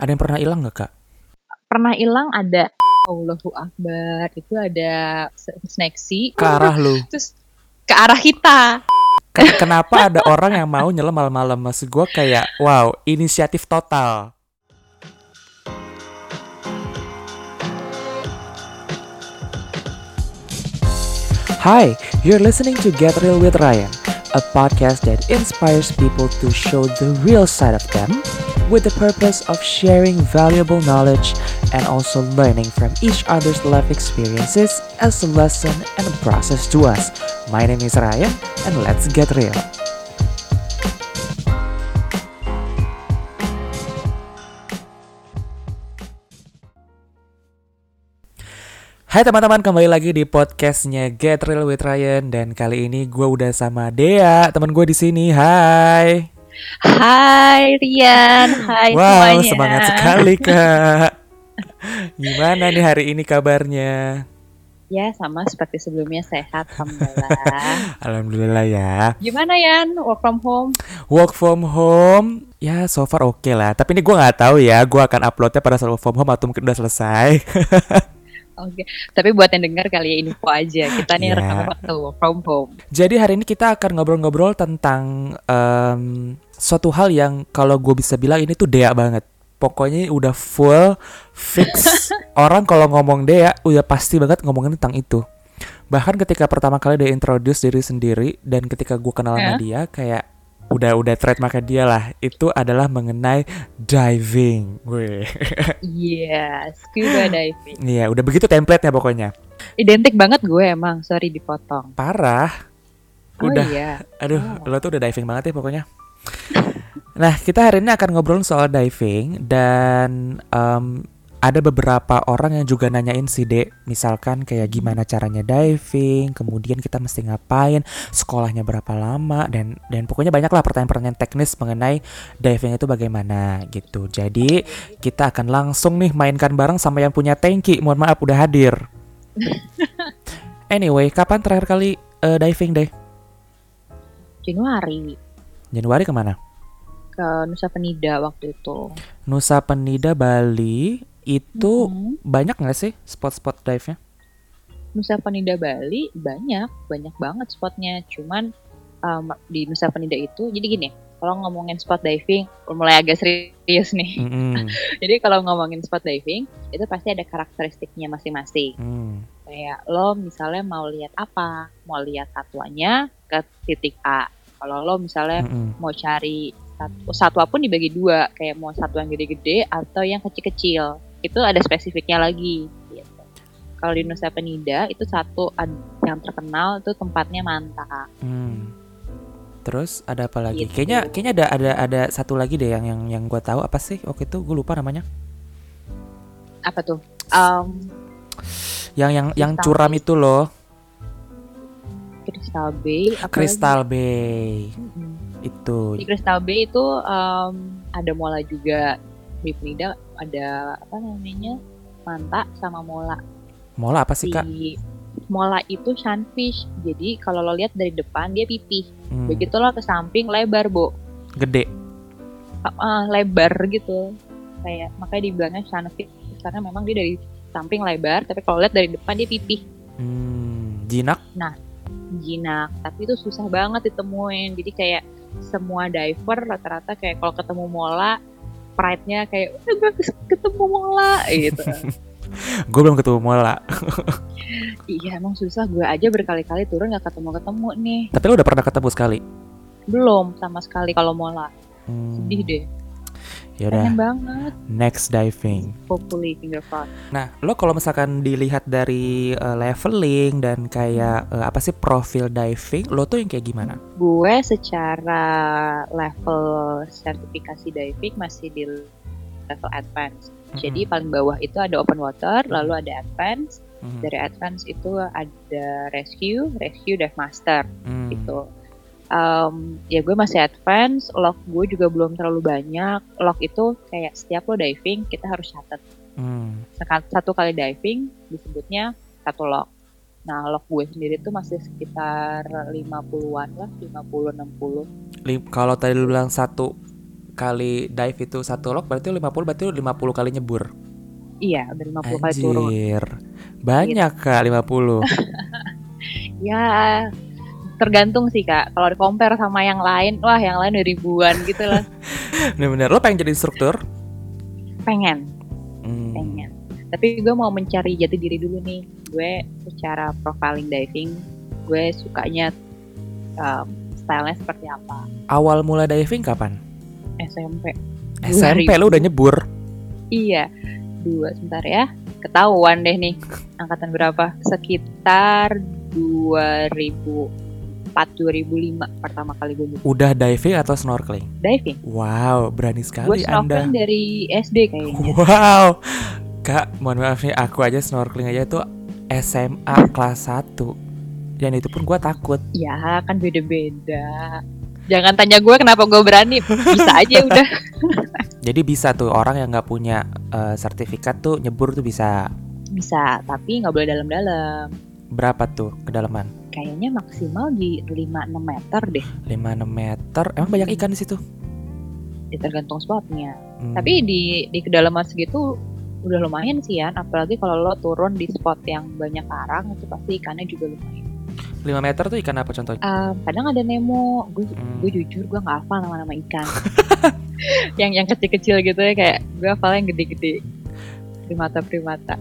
Ada yang pernah hilang nggak kak? Pernah hilang ada Allahu Akbar itu ada snacksy Ke arah lu. terus ke arah kita. Ken- Kenapa ada orang yang mau nyelam malam-malam? Maksud gue kayak, wow, inisiatif total. Hi, you're listening to Get Real with Ryan, a podcast that inspires people to show the real side of them with the purpose of sharing valuable knowledge and also learning from each other's life experiences as a lesson and a process to us. My name is Ryan, and let's get real. Hai teman-teman, kembali lagi di podcastnya Get Real with Ryan dan kali ini gue udah sama Dea, teman gue di sini. Hai. Hai Rian, hai wow, semuanya. semangat sekali kak. Gimana nih hari ini kabarnya? Ya sama seperti sebelumnya sehat, alhamdulillah. Alhamdulillah ya. Gimana Yan, work from home? Work from home, ya so far oke lah. Tapi ini gue nggak tahu ya, gue akan uploadnya pada saat work from home atau mungkin udah selesai. Oke, tapi buat yang dengar kali ya info aja. Kita nih Ya. rekaman waktu work from home. Jadi hari ini kita akan ngobrol-ngobrol tentang em, suatu hal yang kalau gue bisa bilang ini tuh Dea banget. Pokoknya udah full fix orang kalau ngomong Dea udah pasti banget ngomongin tentang itu. Bahkan ketika pertama kali dia introduce diri sendiri dan ketika gue kenal sama Ya. dia kayak udah udah trademarknya dia lah itu adalah mengenai diving. Gue. Iya, scuba diving. Iya, udah begitu template-nya pokoknya. Identik banget gue emang, sorry dipotong. Parah. Oh Udah iya. Aduh, Oh. lo tuh udah diving banget ya pokoknya. Nah, kita hari ini akan ngobrol soal diving dan em, ada beberapa orang yang juga nanyain sih, Dek. Misalkan kayak gimana caranya diving, kemudian kita mesti ngapain, sekolahnya berapa lama dan dan pokoknya banyak lah pertanyaan-pertanyaan teknis mengenai diving itu bagaimana gitu. Jadi, kita akan langsung nih mainkan bareng sama yang punya tanki. Mohon maaf udah hadir. Anyway, kapan terakhir kali eh, diving deh? Januari Januari ke mana? ke Nusa Penida waktu itu. Nusa Penida Bali itu Mhm. banyak nggak sih spot-spot dive-nya? Nusa Penida Bali banyak, banyak banget spotnya. Cuman um, di Nusa Penida itu, jadi gini, kalau ngomongin spot diving, mulai agak serius nih. Mm-mm. Jadi kalau ngomongin spot diving, itu pasti ada karakteristiknya masing-masing. Hmm. Kayak lo misalnya mau lihat apa, mau lihat satuannya ke titik A. Kalau lo misalnya Mm-mm. mau cari satu, satwa pun dibagi dua, kayak mau satwa yang gede-gede atau yang kecil-kecil. Itu ada spesifiknya lagi. Gitu. Kalau di Nusa Penida itu satu yang terkenal itu tempatnya Manta. Hmm. Terus ada apa lagi? Gitu. Kayaknya kayaknya ada ada ada satu lagi deh yang yang yang gue tahu apa sih? Oke itu gue lupa namanya. Apa tuh? Um, Yang yang yang curam itu loh, Crystal Bay. apa Crystal Bay. Mm-mm. Itu. Di Crystal Bay itu um, ada mola juga. Di Penida ada apa namanya? Manta sama mola. Mola apa sih kak? Di mola itu sunfish. Jadi kalau lo lihat dari depan dia pipih. Hmm. Begitu lo ke samping lebar, Bo. Gede. Ah, lebar gitu. Kayak makanya dibilangnya sunfish karena memang dia dari samping lebar, tapi kalau lihat dari depan dia pipih. Hmm. Jinak. Jinak, tapi itu susah banget ditemuin. Jadi kayak semua diver rata-rata kayak kalau ketemu mola pride-nya kayak udah gue ketemu mola gitu. Gue belum ketemu mola. iya emang susah gue aja berkali-kali turun nggak ketemu-ketemu nih. Tapi lo udah pernah ketemu sekali? Belum sama sekali kalau mola. Hmm. Sedih deh. Ya udah. Pengen banget. Next diving. Hopefully finger crossed. Nah, lo kalau misalkan dilihat dari uh, leveling dan kayak uh, apa sih profil diving, lo tuh yang kayak gimana? Gue secara level sertifikasi diving masih di level advance. Jadi paling bawah itu ada open water, lalu ada advance. Mhm. Dari advance itu ada rescue, rescue dive master Hmm. gitu. Um, ya gue masih advance, lock gue juga belum terlalu banyak. Lock itu kayak setiap lo diving kita harus catat. Hmm. Satu kali diving disebutnya satu lock. Nah, lock gue sendiri tuh masih sekitar 50-an lah, 50-60. Lim- kalau tadi lu bilang satu kali dive itu satu log berarti 50 berarti lu 50 kali nyebur. Iya, udah 50 kali turun. Anjir. Banyak Kak 50. Ya, tergantung sih kak. Kalau di compare sama yang lain, wah yang lain udah ribuan gitu lah. Bener-bener lo pengen jadi instruktur? Pengen, Hmm. pengen. Tapi gue mau mencari jati diri dulu nih. Gue secara profiling diving, gue sukanya um, stylenya seperti apa. Awal mulai diving kapan? SMP. SMP lo udah nyebur. Iya, dua sebentar ya. Ketahuan deh nih angkatan berapa? Sekitar 2004 2005 pertama kali gue nyebur Udah diving atau snorkeling? diving. Wow, berani Gue sekali Anda. snorkeling dari SD kayaknya. Wow. Kak, mohon maaf nih, aku aja snorkeling aja tuh SMA kelas 1. Dan itu pun gua takut. Ya kan beda-beda. Jangan tanya gue kenapa gue berani. Bisa aja udah. Jadi bisa tuh orang yang nggak punya eh, sertifikat tuh nyebur tuh bisa Bisa, tapi nggak boleh dalam-dalam. Berapa tuh kedalaman? Kayaknya maksimal di 5-6 meter deh. 5-6 meter. Emang banyak ikan di situ? Ya, tergantung spotnya. Hmm. Tapi di di kedalaman segitu udah lumayan sih ya. Apalagi kalau lo turun di spot yang banyak karang itu pasti ikannya juga lumayan. 5 meter tuh ikan apa contohnya? Um, kadang ada Nemo. Gue Hmm. gue jujur gue nggak hafal nama-nama ikan. yang yang kecil-kecil gitu ya kayak gue hafal yang gede-gede. Primata-primata.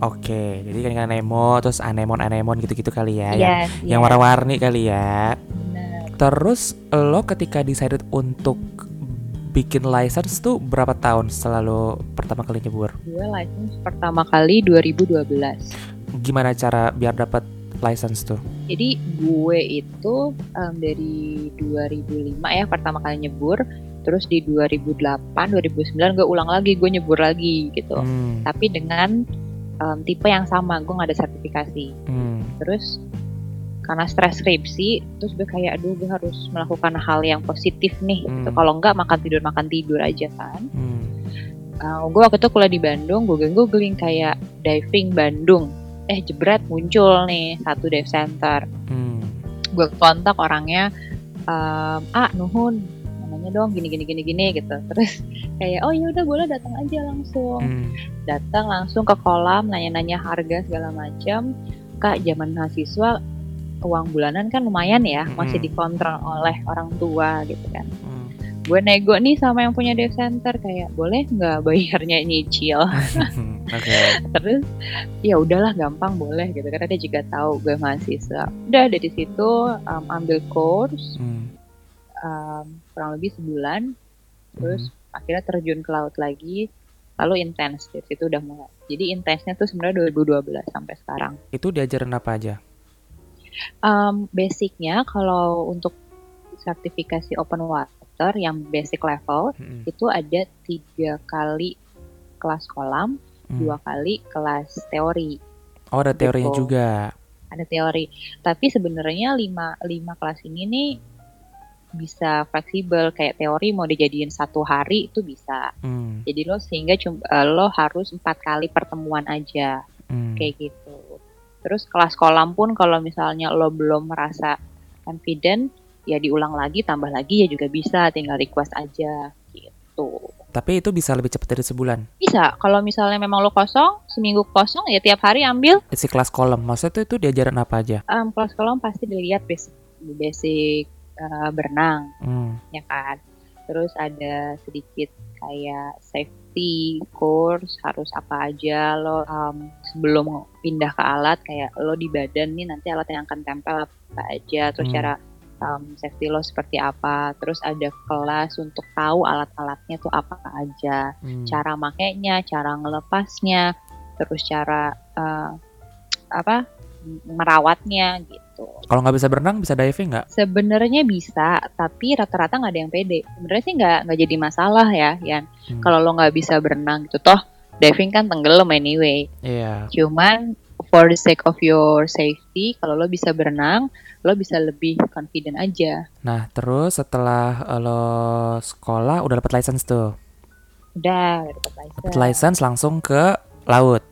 Oke, jadi kan ikan Nemo, terus anemon anemon gitu-gitu kali ya, yang, Yes, yang warna-warni kali ya. bener. Terus lo ketika decided untuk bikin license tuh berapa tahun setelah lo pertama kali nyebur? Gue license pertama kali 2012. Gimana cara biar dapat license tuh? Jadi gue itu em, dari 2005 ya pertama kali nyebur, terus di 2008, 2009 gue ulang lagi, gue nyebur lagi gitu. Hmm, Tapi dengan em, tipe yang sama, gue nggak ada sertifikasi. hmm, Terus karena stres skripsi, terus gue kayak aduh gue harus melakukan hal yang positif nih. gitu. Hmm. Kalau enggak makan tidur makan tidur aja kan. hmm. Uh, gue waktu itu kuliah di Bandung, gue googling kayak diving Bandung. Eh jebret muncul nih satu dive center. Hmm. Gue kontak orangnya, um, ah nuhun, namanya dong gini gini gini gini gitu. Terus kayak oh ya udah boleh datang aja langsung. Hmm. Datang langsung ke kolam, nanya-nanya harga segala macam. Kak zaman mahasiswa uang bulanan kan lumayan ya, masih Mm-mm. dikontrol oleh orang tua gitu kan. Hmm. Gue nego nih sama yang punya dive center kayak boleh nggak bayarnya nyicil? Oke. terus ya udahlah gampang boleh gitu karena dia juga tahu gue mahasiswa udah dari situ um, ambil course Hmm. Um, kurang lebih sebulan terus akhirnya terjun ke laut lagi lalu intens dari situ udah mulai jadi intensnya tuh sebenarnya 2012 sampai sekarang Itu diajarin apa aja? um, basicnya kalau untuk sertifikasi open water yang basic level Hmm. itu ada tiga kali kelas kolam Hmm. dua kali kelas teori Oh ada teorinya Gitu. juga. ada teori. Tapi sebenarnya lima, lima kelas ini nih bisa fleksibel kayak teori mau dijadiin satu hari itu bisa. Hmm. Jadi lo sehingga cum- eh, lo harus empat kali pertemuan aja Hmm. kayak gitu. Terus kelas kolam pun kalau misalnya lo belum merasa confident ya diulang lagi tambah lagi ya juga bisa tinggal request aja gitu. Tapi itu bisa lebih cepat dari sebulan. Bisa kalau misalnya memang lo kosong seminggu kosong ya tiap hari ambil Si kelas kolam, maksudnya tuh itu diajarin apa aja? Em, kelas kolam pasti dilihat basic basic eh, berenang Hmm. ya kan. Terus ada sedikit kayak safety course harus apa aja lo em, sebelum pindah ke alat kayak lo di badan nih nanti alat yang akan tempel apa aja terus Hmm. cara em, safety lo seperti apa terus ada kelas untuk tahu alat-alatnya tuh apa aja Hmm. cara makainya cara ngelepasnya terus cara eh, apa merawatnya gitu Kalau nggak bisa berenang, bisa diving nggak? Sebenarnya bisa, tapi rata-rata nggak ada yang pede. Sebenarnya sih nggak nggak jadi masalah ya, Yan. Hmm. Kalau lo nggak bisa berenang gitu, toh diving kan tenggelam anyway. Iya. Cuman for the sake of your safety, kalau lo bisa berenang, lo bisa lebih confident aja. Nah, terus setelah eh, lo sekolah udah dapat license tuh. Udah, udah dapat Dapat license. license langsung ke laut.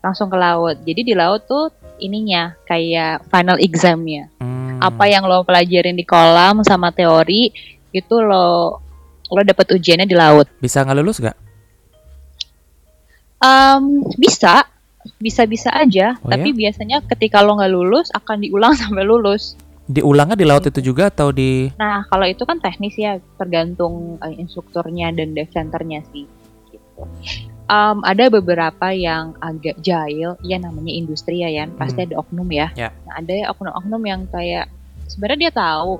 Langsung ke laut. Jadi di laut tuh ininya kayak final examnya. Hmm. Apa yang lo pelajarin di kolam sama teori itu lo lo dapet ujiannya di laut. Bisa nggak lulus nggak? Um, bisa, bisa-bisa aja. Oh, tapi biasanya ketika lo nggak lulus akan diulang sampai lulus. Diulangnya di laut itu juga atau di Nah, kalau itu kan teknis ya, tergantung eh, instrukturnya dan dev centernya sih. Gitu. Um, ada beberapa yang agak jahil, ya namanya industri ya, Yan. Pasti Hmm. ada oknum ya. Ya. Nah, ada ya oknum-oknum yang kayak sebenarnya dia tahu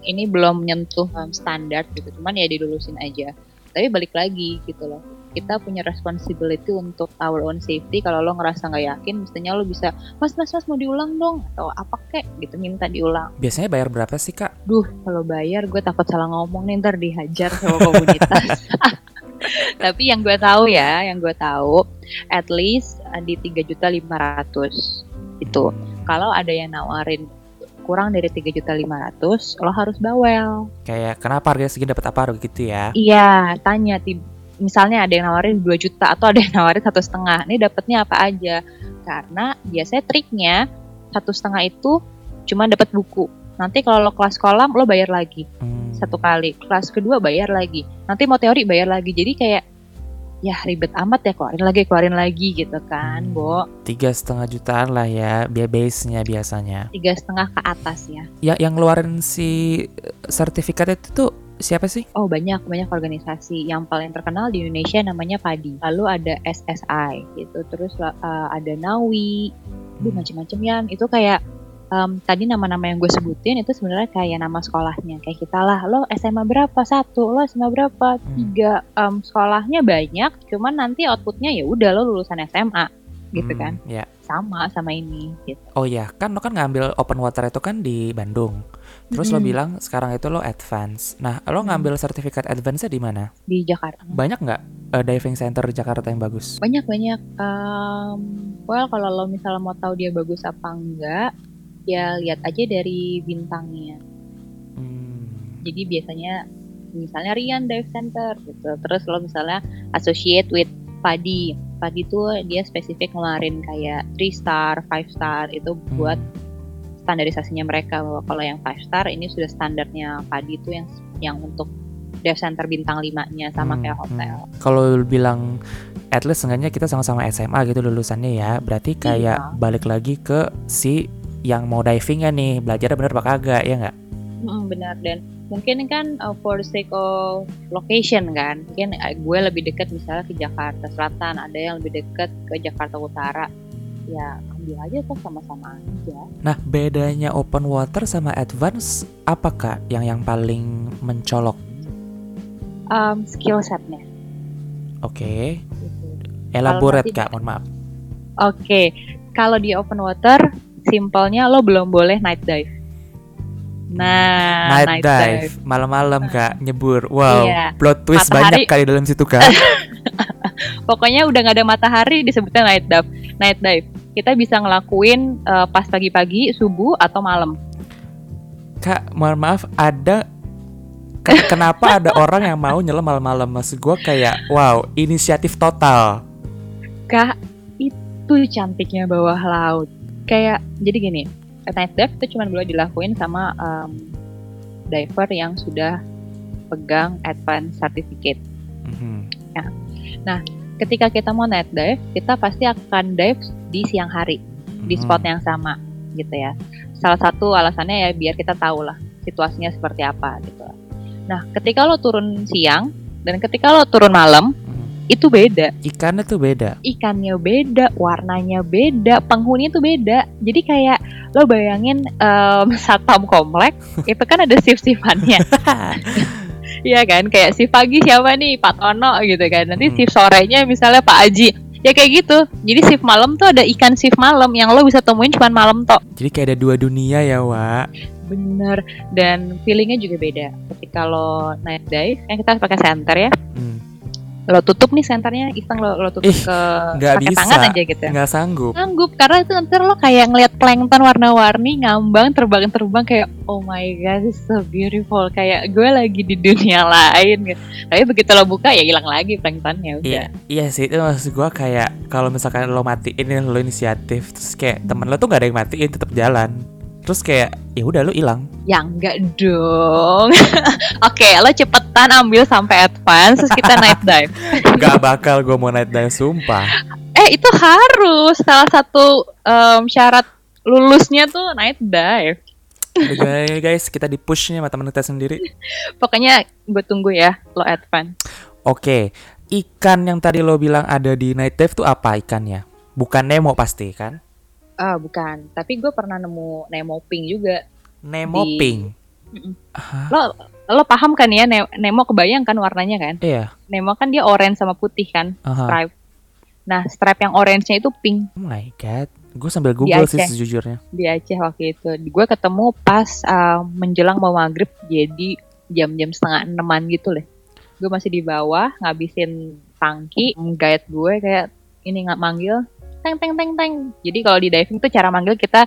ini belum menyentuh um, standar gitu, cuman ya dilulusin aja. Tapi balik lagi gitu loh. Kita punya responsibility untuk our own safety. Kalau lo ngerasa nggak yakin, mestinya lo bisa, mas, mas, mas mau diulang dong atau apa kek gitu minta diulang. biasanya bayar berapa sih kak? Duh, kalau bayar gue takut salah ngomong nih ntar dihajar sama komunitas. Tapi yang gue tahu ya, yang gue tahu, at least uh, di tiga juta lima ratus itu. Kalau ada yang nawarin kurang dari tiga juta lima ratus, lo harus bawel. Kayak kenapa harganya segini dapat apa gitu ya? Iya, tanya misalnya ada yang nawarin 2 juta atau ada yang nawarin satu setengah. Ini dapatnya apa aja? Karena biasanya triknya satu setengah itu cuma dapat buku. Nanti kalau lo kelas kolam lo bayar lagi Hmm. satu kali. Kelas kedua bayar lagi. Nanti mau teori bayar lagi. Jadi kayak ya ribet amat ya keluarin lagi keluarin lagi gitu kan, Hmm. Bo. Tiga setengah jutaan lah ya, biaya base-nya biasanya. Tiga setengah ke atas ya. Ya, yang ngeluarin si eh, sertifikat itu tuh siapa sih? Oh banyak banyak organisasi yang paling terkenal di Indonesia namanya PADI. Lalu ada SSI gitu, terus uh, ada Nawi, Duh, macem-macem ya. Itu kayak em, tadi nama-nama yang gue sebutin itu sebenarnya kayak nama sekolahnya. Kayak kita lah, lo SMA berapa satu, lo SMA berapa tiga. Em, sekolahnya banyak, cuman nanti outputnya ya udah lo lulusan SMA gitu Hmm, kan. Ya. Sama sama ini gitu. Oh ya, kan lo kan ngambil open water itu kan di Bandung. Terus lo Mm-mm. bilang sekarang itu lo advance. Nah, lo Hmm. ngambil sertifikat advance-nya di mana? di Jakarta. Banyak nggak eh, diving center di Jakarta yang bagus? Banyak banyak. Em, well kalau lo misalnya mau tahu dia bagus apa enggak, ya lihat aja dari bintangnya. Hmm. Jadi biasanya misalnya Rian Dive Center gitu. Terus lo misalnya associate with Padi. Padi tuh dia spesifik ngeluarin kayak 3 star, 5 star itu buat standarisasinya mereka bahwa kalau yang 5 star ini sudah standarnya Padi itu yang yang untuk dive center bintang 5-nya sama Hmm, kayak hotel. Kalau lu bilang at least seenggaknya kita sama-sama SMA gitu lulusannya ya. Berarti kayak Iya. balik lagi ke si yang mau divingnya nih, belajar bener apa kagak ya nggak? Benar dan mungkin kan uh, for sake of location kan mungkin uh, gue lebih dekat misalnya ke Jakarta Selatan ada yang lebih dekat ke Jakarta Utara ya ambil aja tuh sama-sama aja Nah, bedanya open water sama advance apa kak yang yang paling mencolok? um, skill setnya Oke, gitu. elaborate kak, mohon maaf. oke kalau di open water simpelnya lo belum boleh night dive nah Night, dive, malam-malam kak, nyebur. Wow, Iya. plot twist Matahari. banyak kali dalam situ kak. pokoknya udah nggak ada matahari disebutnya night dive night dive kita bisa ngelakuin uh, pas pagi-pagi subuh atau malam kak, mohon maaf, ada ke- kenapa ada orang yang mau nyelam malam-malam? Maksud gue kayak, wow, inisiatif total. Kak, itu cantiknya bawah laut. Kayak jadi gini, night dive itu cuma boleh dilakuin sama um, diver yang sudah pegang advance certificate. Mhm. Ketika kita mau night dive, kita pasti akan dive di siang hari di Mhm. spot yang sama, gitu ya. Salah satu alasannya ya biar kita tahu lah situasinya seperti apa gitu. Nah, ketika lo turun siang dan ketika lo turun malam. Itu beda. Ikannya tuh beda. ikannya beda, warnanya beda, penghuni itu beda. Jadi kayak lo bayangin em, satpam komplek itu kan ada shift-shiftannya. Iya kan, kayak shift pagi siapa nih Pak Tono gitu kan. Nanti Hmm. shift sorenya misalnya Pak Aji. Ya kayak gitu. Jadi shift malam tuh ada ikan shift malam yang lo bisa temuin cuma malam tok. Jadi kayak ada dua dunia ya, Wak. Bener. Dan feelingnya juga beda. Ketika lo night dive, kan kita harus pakai center ya. Hmm. Lo tutup nih senternya, iseng lo, lo tutup Ih, ke pakai bisa. tangan aja gitu. Nggak sanggup. sanggup karena itu nanti lo kayak ngeliat plankton warna-warni ngambang terbang-terbang kayak oh my god it's so beautiful kayak gue lagi di dunia lain gitu. tapi begitu lo buka ya hilang lagi planktonnya udah Iya, iya sih itu maksud gua kayak kalau misalkan lo matiin lo inisiatif terus kayak temen lo tuh gak ada yang matiin tetap jalan terus kayak ya udah lu hilang Ya enggak dong. Oke, lo cepetan ambil sampai advance terus kita night dive. Gak bakal gue mau night dive sumpah Eh, itu harus salah satu em, syarat lulusnya tuh night dive. Udah, guys kita di push nih sama temen kita sendiri Pokoknya gue tunggu ya lo advance. Oke ikan yang tadi lo bilang ada di night dive tuh apa ikannya bukan Nemo pasti kan Ah, bukan. Tapi gue pernah nemu Nemo pink juga. Nemo Di- pink? Lo lo paham kan ya Ne- Nemo kebayang kan warnanya kan? Iya Nemo kan dia orange sama putih kan, aha. stripe. Nah, stripe yang orange-nya itu pink Oh my god Gue sambil google sih sejujurnya di Aceh waktu itu. Gue ketemu pas uh, menjelang mau maghrib, jadi jam-jam setengah enaman gitu lah. Gue masih di bawah ngabisin tangki, guide gue kayak ini nggak manggil, teng teng teng teng. Jadi kalau di diving tuh cara manggil kita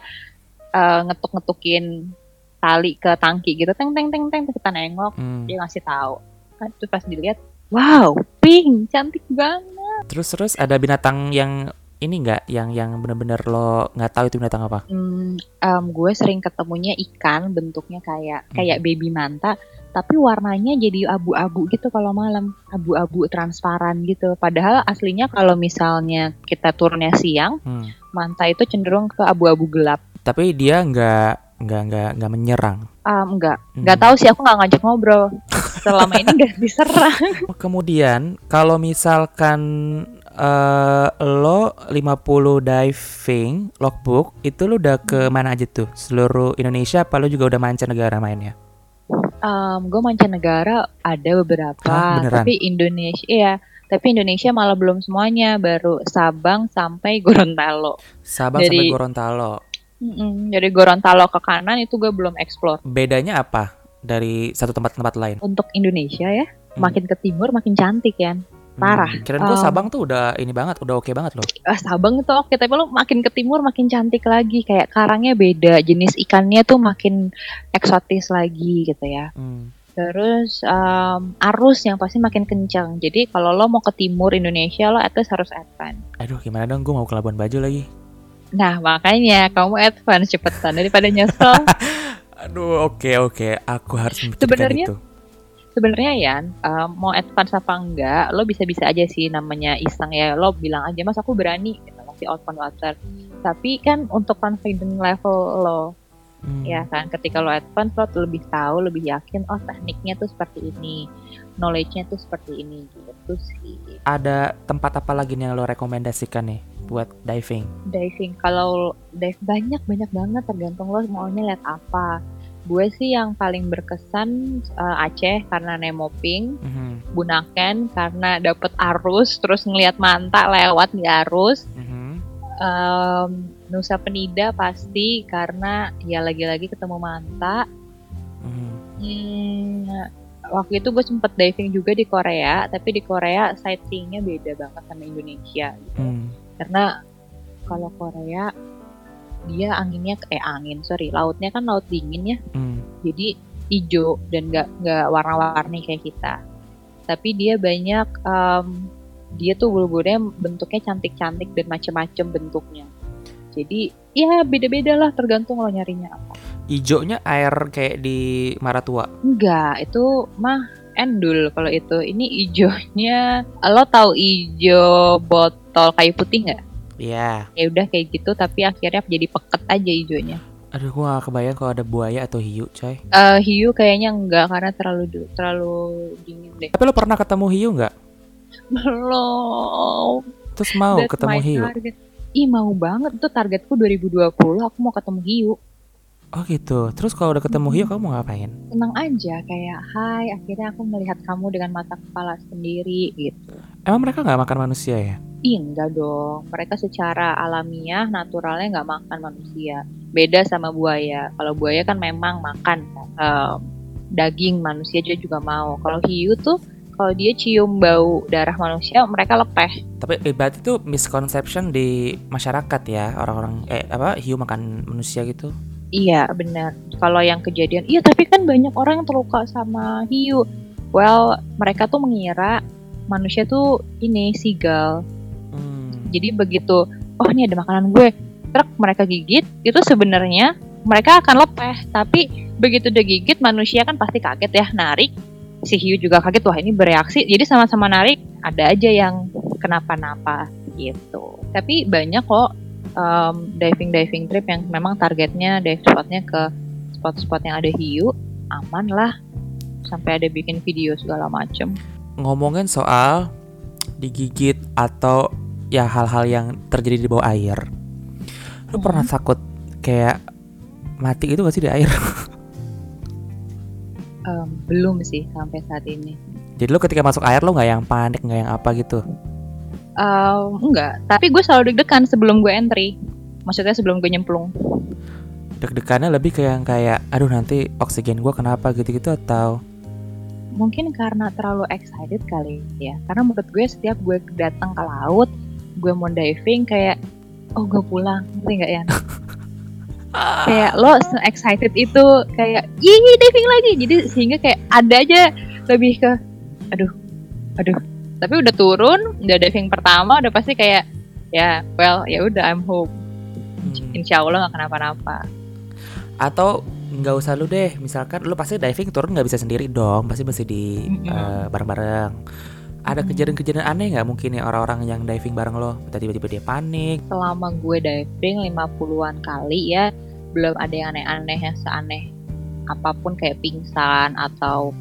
uh, ngetuk-ngetukin tali ke tangki gitu, teng teng teng teng. Kita nengok, Hmm. dia ngasih tahu. Kan terus pas dilihat, wow, pink, cantik banget. Terus terus ada binatang yang ini nggak yang yang bener-bener lo nggak tahu itu binatang apa Hmm, em, gue sering ketemunya ikan bentuknya kayak kayak baby manta, tapi warnanya jadi abu-abu gitu kalau malam, abu-abu transparan gitu. Padahal aslinya kalau misalnya kita turunnya siang, Hmm. manta itu cenderung ke abu-abu gelap. Tapi dia nggak nggak nggak nggak menyerang. Um, enggak, Hmm. nggak tahu sih aku nggak ngajak ngobrol. Selama ini nggak diserang. Kemudian kalau misalkan eh lo 50 diving logbook itu lo udah ke mana aja tuh? Seluruh Indonesia apa lo juga udah mancanegara mainnya? Um, gue mancanegara ada beberapa, Hah, beneran? tapi Indonesia ya. Tapi Indonesia malah belum semuanya, baru Sabang sampai Gorontalo. Sabang Dari- sampai Gorontalo. Mm-mm, dari Gorontalo ke kanan itu gue belum explore. Bedanya apa dari satu tempat ke tempat lain? Untuk Indonesia ya, Hmm. makin ke timur makin cantik ya. Parah. Hmm. Kirain gue Um, Sabang tuh udah ini banget, udah oke banget loh. Ah, Sabang itu oke, tapi lo makin ke timur makin cantik lagi. Kayak karangnya beda, jenis ikannya tuh makin eksotis lagi gitu ya. Hmm. Terus um, arus yang pasti makin kencang. Jadi kalau lo mau ke timur Indonesia lo at least harus advance. Aduh gimana dong gue mau ke Labuan Bajo lagi. Nah makanya kamu advance cepetan daripada nyesel. Aduh oke oke, aku harus memikirkan Sebenarnya itu. Sebenarnya Yan, um, mau advance apa enggak, lo bisa-bisa aja sih namanya iseng ya. Lo bilang aja mas aku berani, gitu, masih open water. Tapi kan untuk confident level lo, Hmm. ya kan, ketika lo advance lo lebih tahu, lebih yakin, oh tekniknya tuh seperti ini, knowledge-nya tuh seperti ini, gitu sih. Ada tempat apa lagi nih yang lo rekomendasikan nih buat diving? Diving, kalau dive banyak banyak banget, tergantung lo maunya lihat apa. Gue sih yang paling berkesan uh, Aceh karena Nemo Pink. Mhm, Bunaken karena dapet arus terus ngelihat manta lewat di arus mhm. Em, Nusa Penida pasti karena ya lagi-lagi ketemu manta Mhm. Hmm, waktu itu gue sempet diving juga di Korea tapi di Korea sightseeingnya beda banget sama Indonesia gitu. Hmm. karena kalau Korea dia anginnya eh angin sorry lautnya kan laut dingin ya. Hmm. jadi hijau dan nggak nggak warna-warni kayak kita. Tapi dia banyak em, dia tuh bulu-bulunya bentuknya cantik-cantik dan macem-macem bentuknya. Jadi ya beda-beda lah tergantung lo nyarinya apa. Ijonya air kayak di Maratua. enggak itu mah endul kalau itu. Ini hijaunya lo tahu hijau botol kayu putih nggak Iya. ya udah kayak gitu tapi akhirnya jadi peket aja hijaunya Aduh gua gak kebayang kalau ada buaya atau hiu, coy. Eh, hiu kayaknya enggak karena terlalu terlalu dingin deh Tapi lo pernah ketemu hiu nggak? belum Terus mau That's ketemu hiu? target. Ih mau banget tuh targetku 2020 aku mau ketemu hiu. Oh gitu. Terus kalau udah ketemu hiu kamu mau ngapain? Senang aja kayak hai akhirnya aku melihat kamu dengan mata kepala sendiri gitu. Emang mereka nggak makan manusia ya? Ih enggak dong. Mereka secara alamiah naturalnya nggak makan manusia. Beda sama buaya. Kalau buaya kan memang makan kan. Em, daging manusia dia juga mau. Kalau hiu tuh kalau dia cium bau darah manusia mereka lepeh. Tapi eh, berarti itu misconception di masyarakat ya orang-orang eh apa hiu makan manusia gitu? Iya benar. Kalau yang kejadian, iya tapi kan banyak orang yang terluka sama hiu. Well, mereka tuh mengira manusia tuh ini seagull. Hmm. Jadi begitu, oh ini ada makanan gue, truk mereka gigit, itu sebenarnya mereka akan lepeh tapi begitu digigit manusia kan pasti kaget ya narik si hiu juga kaget wah ini bereaksi jadi sama-sama narik ada aja yang kenapa-napa gitu tapi banyak kok um, diving diving trip yang memang targetnya dive spotnya ke spot-spot yang ada hiu aman lah. Sampai ada bikin video segala macem. Ngomongin soal digigit atau ya hal-hal yang terjadi di bawah air. Lu Hmm. pernah takut kayak mati itu gak sih di air? Em, belum sih sampai saat ini. Jadi lu ketika masuk air lu nggak yang panik nggak yang apa gitu Em, enggak. Tapi gue selalu deg-degan sebelum gue entry. Maksudnya sebelum gue nyemplung. Deg-degannya lebih kayak yang kayak aduh nanti oksigen gua kenapa? gitu-gitu atau? Mungkin karena terlalu excited kali ya. Karena menurut gue setiap gue datang ke laut gue mau diving kayak oh gue pulang. Ngerti nggak ya kayak lo excited itu kayak ih diving lagi. Jadi sehingga kayak ada aja lebih ke aduh aduh tapi udah turun udah diving pertama udah pasti kayak ya well ya udah I'm home. Hmm. insya Allah nggak kenapa-napa. Atau nggak usah lu deh misalkan lu pasti diving turun nggak bisa sendiri dong pasti mesti di eh, bareng-bareng. Ada kejadian-kejadian aneh nggak mungkin ya orang-orang yang diving bareng lo? Tiba-tiba dia panik. Selama gue diving 50-an kali ya belum ada yang aneh-aneh yang seaneh apa pun kayak pingsan atau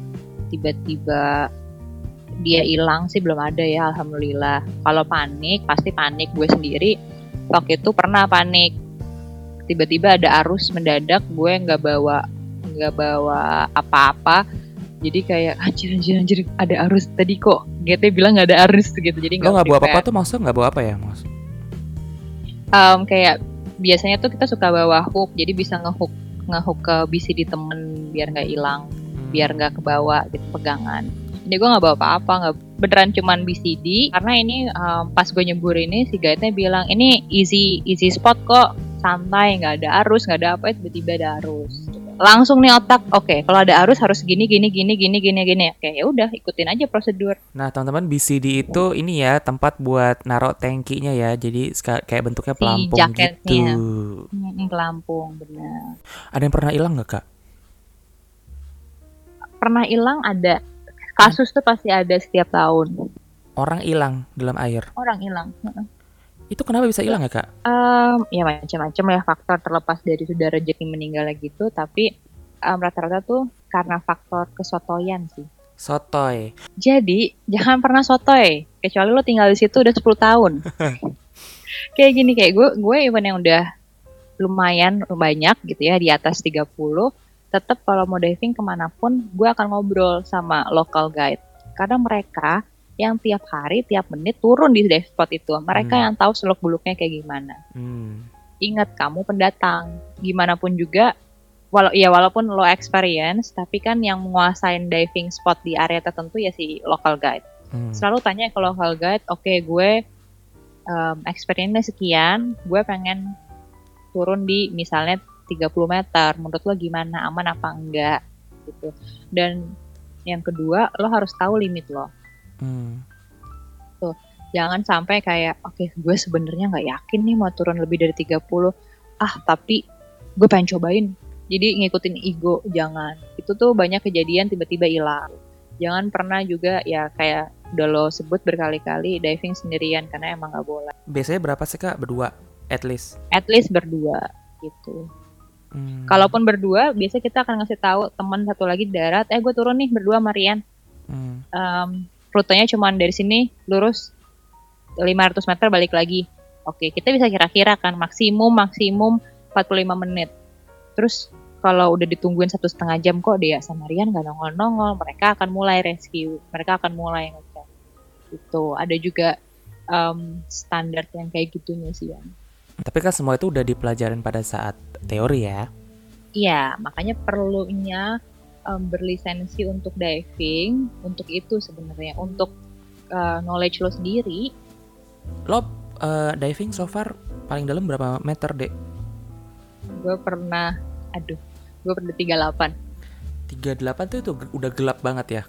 tiba-tiba dia hilang sih belum ada ya alhamdulillah. Kalau panik pasti panik gue sendiri. Waktu itu pernah panik. Tiba-tiba ada arus mendadak gue nggak bawa nggak bawa apa-apa. Jadi kayak anjir anjir anjir ada arus tadi kok. GT bilang nggak ada arus gitu jadi nggak bawa apa-apa tuh maksudnya nggak bawa apa ya mas? Um, kayak biasanya tuh kita suka bawa hook jadi bisa ngehook ngehook ke BCD temen biar nggak hilang Hmm. biar nggak kebawa gitu pegangan ini gue nggak bawa apa-apa nggak beneran cuman BCD karena ini um, pas gue nyebur ini si guide-nya bilang ini easy easy spot kok santai nggak ada arus nggak ada apa tiba-tiba ada arus. Langsung nih otak oke kalau ada arus harus gini gini gini gini gini gini. Oke ya udah ikutin aja prosedur. Nah teman-teman BCD itu ini ya tempat buat narok tangkinya ya. Jadi kayak bentuknya Si pelampung jaketnya. gitu pelampung bener. Ada yang pernah hilang nggak kak? Pernah hilang ada kasus tuh pasti ada setiap tahun. Orang hilang dalam air. Orang hilang itu kenapa bisa hilang ya kak? Em, ya macam-macam ya faktor terlepas dari sudah rezeki meninggalnya gitu tapi em, rata-rata tuh karena faktor kesotoyan sih. Sotoy. Jadi jangan pernah sotoy kecuali lo tinggal di situ udah 10 tahun. Kayak gini kayak gue gue even yang udah lumayan banyak gitu ya di atas 30 tetap kalau mau diving ke mana pun gue akan ngobrol sama local guide karena mereka yang tiap hari tiap menit turun di dive spot itu mereka Hmm. yang tahu seluk beluknya kayak gimana hmm. ingat kamu pendatang gimana pun juga walau ya walaupun lo experience tapi kan yang menguasain diving spot di area tertentu ya si local guide Hmm. selalu tanya ke local guide oke gue um, experience sekian gue pengen turun di misalnya 30 meter menurut lo gimana? Aman apa enggak? Gitu. Dan yang kedua lo harus tahu limit lo. Hmm. jangan sampai kayak oke gue sebenarnya nggak yakin nih mau turun lebih dari 30 ah tapi gue pengen cobain. Jadi ngikutin ego jangan. Itu tuh banyak kejadian tiba-tiba hilang. Jangan pernah juga ya kayak udah lo sebut berkali-kali diving sendirian karena emang nggak boleh. Biasanya berapa sih kak? Berdua at least? At least berdua gitu Hmm. kalaupun berdua biasa kita akan ngasih tahu teman satu lagi di darat eh gue turun nih berdua Marian Hmm. um, rutenya cuma dari sini lurus 500 meter balik lagi. Oke, kita bisa kira-kira kan maksimum maksimum 45 menit. Terus kalau udah ditungguin satu setengah jam kok dia sama Rian nggak nongol-nongol, mereka akan mulai rescue, mereka akan mulai ngecek. Itu ada juga um, standar yang kayak gitunya sih ya. Tapi kan semua itu udah dipelajarin pada saat teori ya. Iya, makanya perlunya um, berlisensi untuk diving untuk itu sebenarnya untuk uh, knowledge lo sendiri Lo eh, diving so far paling dalam berapa meter dek? gue pernah aduh gue pernah 38 38 tuh itu udah gelap banget ya.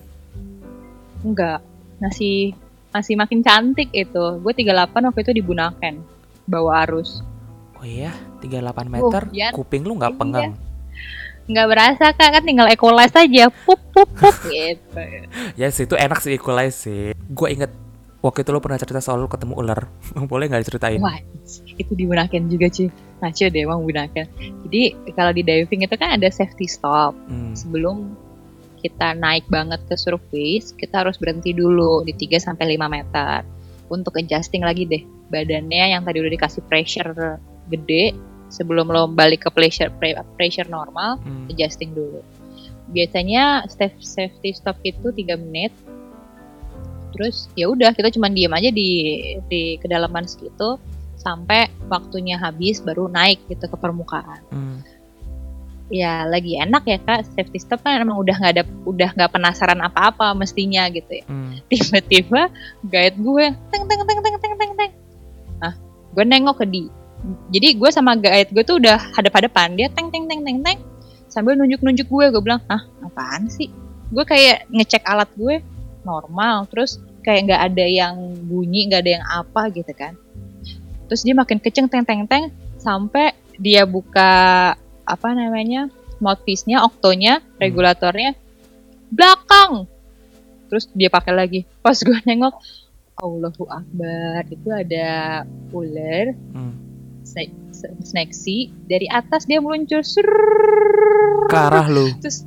enggak masih masih makin cantik itu gue 38 waktu itu di Bunaken bawa arus Oh iya, 38 meter, Yan. kuping lu nggak Iya. pengang. Nggak berasa kak, kan tinggal equalize aja, pup pup pup gitu. Ya sih itu enak sih equalize sih. Gue inget waktu itu lu pernah cerita soal lu ketemu ular. Boleh nggak diceritain? Wah, itu digunakan juga cuy. Ngaco deh emang gunakan. Jadi kalau di diving itu kan ada safety stop. Hmm. Sebelum kita naik banget ke surface, kita harus berhenti dulu di 3 sampai 5 meter untuk adjusting lagi deh badannya yang tadi udah dikasih pressure gede sebelum lo balik ke pressure pre- pressure normal, Hmm. adjusting dulu. Biasanya step safety stop itu 3 menit. Terus ya udah kita cuma diem aja di di kedalaman segitu sampai waktunya habis baru naik gitu ke permukaan. Hmm. Ya lagi enak ya kak safety stop kan emang udah nggak ada udah nggak penasaran apa-apa mestinya gitu ya. Hmm. Tiba-tiba guide gue teng teng teng teng teng teng teng. Nah gue nengok ke di. Jadi gue sama guide gue tuh udah hadap-hadapan. Dia teng teng teng teng teng. Sambil nunjuk-nunjuk gue gue bilang ah apaan sih? Gue kayak ngecek alat gue normal. Terus kayak nggak ada yang bunyi nggak ada yang apa gitu kan. Terus dia makin keceng teng teng teng sampai dia buka apa namanya mouthpiece-nya oktonya regulatornya belakang. Terus dia pakai lagi. Pas gue nengok Allahu Akbar itu ada ular. Hmm. Sea dari atas dia meluncur Serrrr. Ke arah lu. terus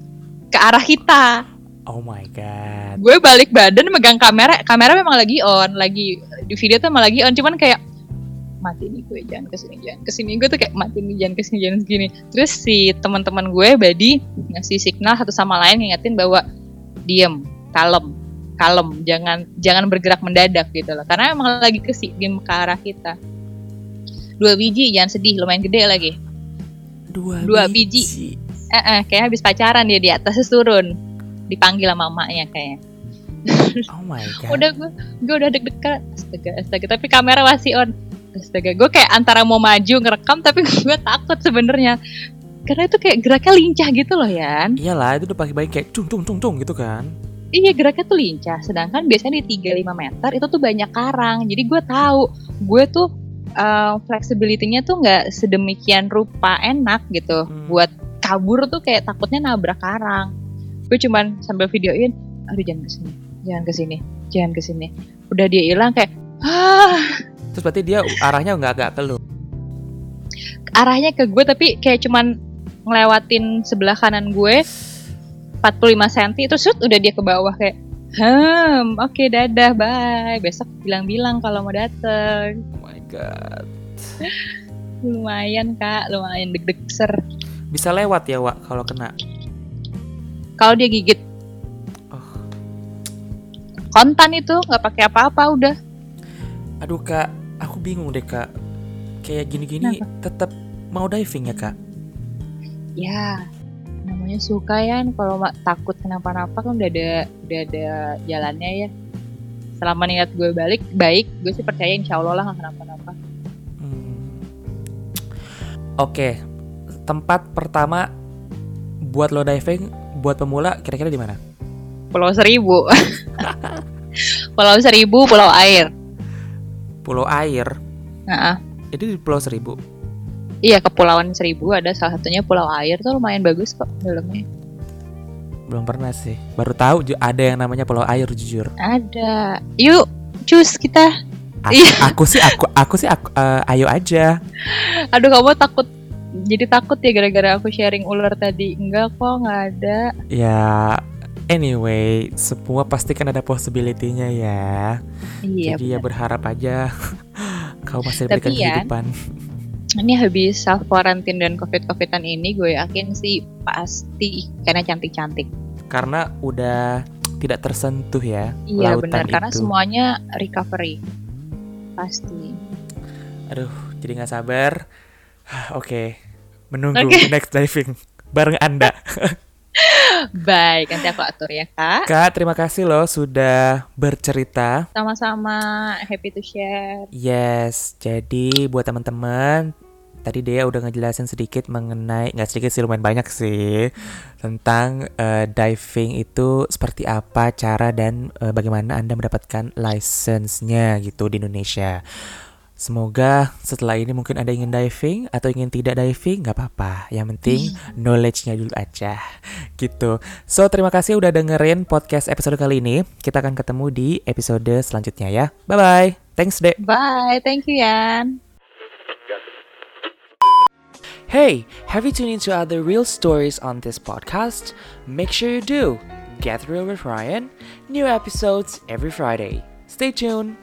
ke arah kita Oh my god. gue balik badan megang kamera kamera memang lagi on lagi di video tuh emang lagi on cuman kayak mati nih gue jangan ke sini jangan ke sini gue tuh kayak mati nih jangan ke sini jangan segini terus si teman-teman gue badi ngasih signal satu sama lain ngingetin bahwa diem kalem kalem jangan jangan bergerak mendadak gitu loh karena emang lagi ke si- ke arah kita dua biji jangan sedih lumayan gede lagi. Dua, Dua biji. eh, eh kayak habis pacaran dia di atas turun. Dipanggil sama emaknya kayaknya Oh my god. udah gue gue udah deg-degan. Astaga astaga tapi kamera masih on. Astaga gue kayak antara mau maju ngerekam tapi gue takut sebenarnya. Karena itu kayak geraknya lincah gitu loh Yan. Iyalah itu udah pagi-pagi kayak cung cung cung cung gitu kan. iya geraknya tuh lincah. Sedangkan biasanya di 3-5 meter itu tuh banyak karang. Jadi gue tahu gue tuh uh, flexibility-nya tuh nggak sedemikian rupa enak gitu. Hmm. buat kabur tuh kayak takutnya nabrak karang gue cuman sambil videoin aduh jangan ke sini jangan ke sini jangan ke sini udah dia hilang kayak ah. Terus berarti dia arahnya nggak agak ke lu. arahnya ke gue tapi kayak cuman ngelewatin sebelah kanan gue 45 cm terus shoot, udah dia ke bawah kayak hmm oke dadah bye. Besok bilang-bilang kalau mau dateng god. lumayan kak lumayan deg-deg ser Bisa lewat ya, Wak, kalau kena. kalau dia gigit Oh. kontan itu nggak pakai apa-apa udah Aduh, Kak, aku bingung deh, Kak. Kayak gini-gini tetap mau diving ya, Kak? ya namanya suka ya kalau takut kenapa-napa kan udah ada udah ada jalannya ya selama niat gue balik baik gue sih percaya insya Allah lah nggak kenapa-napa Hmm. Oke, tempat pertama buat lo diving buat pemula kira-kira di mana? Pulau Seribu Pulau Seribu Pulau Air Pulau Air. nah, Itu di Pulau Seribu. iya kepulauan Seribu ada salah satunya Pulau Air tuh lumayan bagus kok dalamnya Belum pernah sih. Baru tahu ada yang namanya Pulau Air jujur. ada yuk cus kita A- Iya. Aku sih aku aku sih aku, eh, ayo aja. aduh kamu takut jadi takut ya gara-gara aku sharing ular tadi enggak kok nggak ada Ya anyway, semua pasti kan ada possibility-nya ya. iya Jadi ya benar. berharap aja kau masih diberikan ya, kehidupan. Ini habis self quarantine dan covid covidan ini gue yakin sih pasti ikannya cantik-cantik. Karena udah tidak tersentuh ya iya benar karena semuanya recovery. Pasti. Jadi nggak sabar. Oke, menunggu Oke. next diving. Bareng Anda. baik nanti aku atur ya kak. Kak, terima kasih loh sudah bercerita. sama-sama. Happy to share. Yes, jadi buat teman-teman tadi dia udah ngejelasin sedikit mengenai nggak sedikit sih lumayan banyak sih tentang eh, diving itu seperti apa cara dan eh, bagaimana anda mendapatkan license-nya gitu di Indonesia. Semoga setelah ini mungkin ada ingin diving atau ingin tidak diving nggak apa-apa. Yang penting knowledge-nya dulu aja. Gitu. So terima kasih udah dengerin podcast episode kali ini. Kita akan ketemu di episode selanjutnya ya. Bye bye. Thanks Dek. Bye, thank you Yan. Hey, have you tuned into other real stories on this podcast? Make sure you do. Get Real with Ryan. New episodes every Friday. Stay tuned.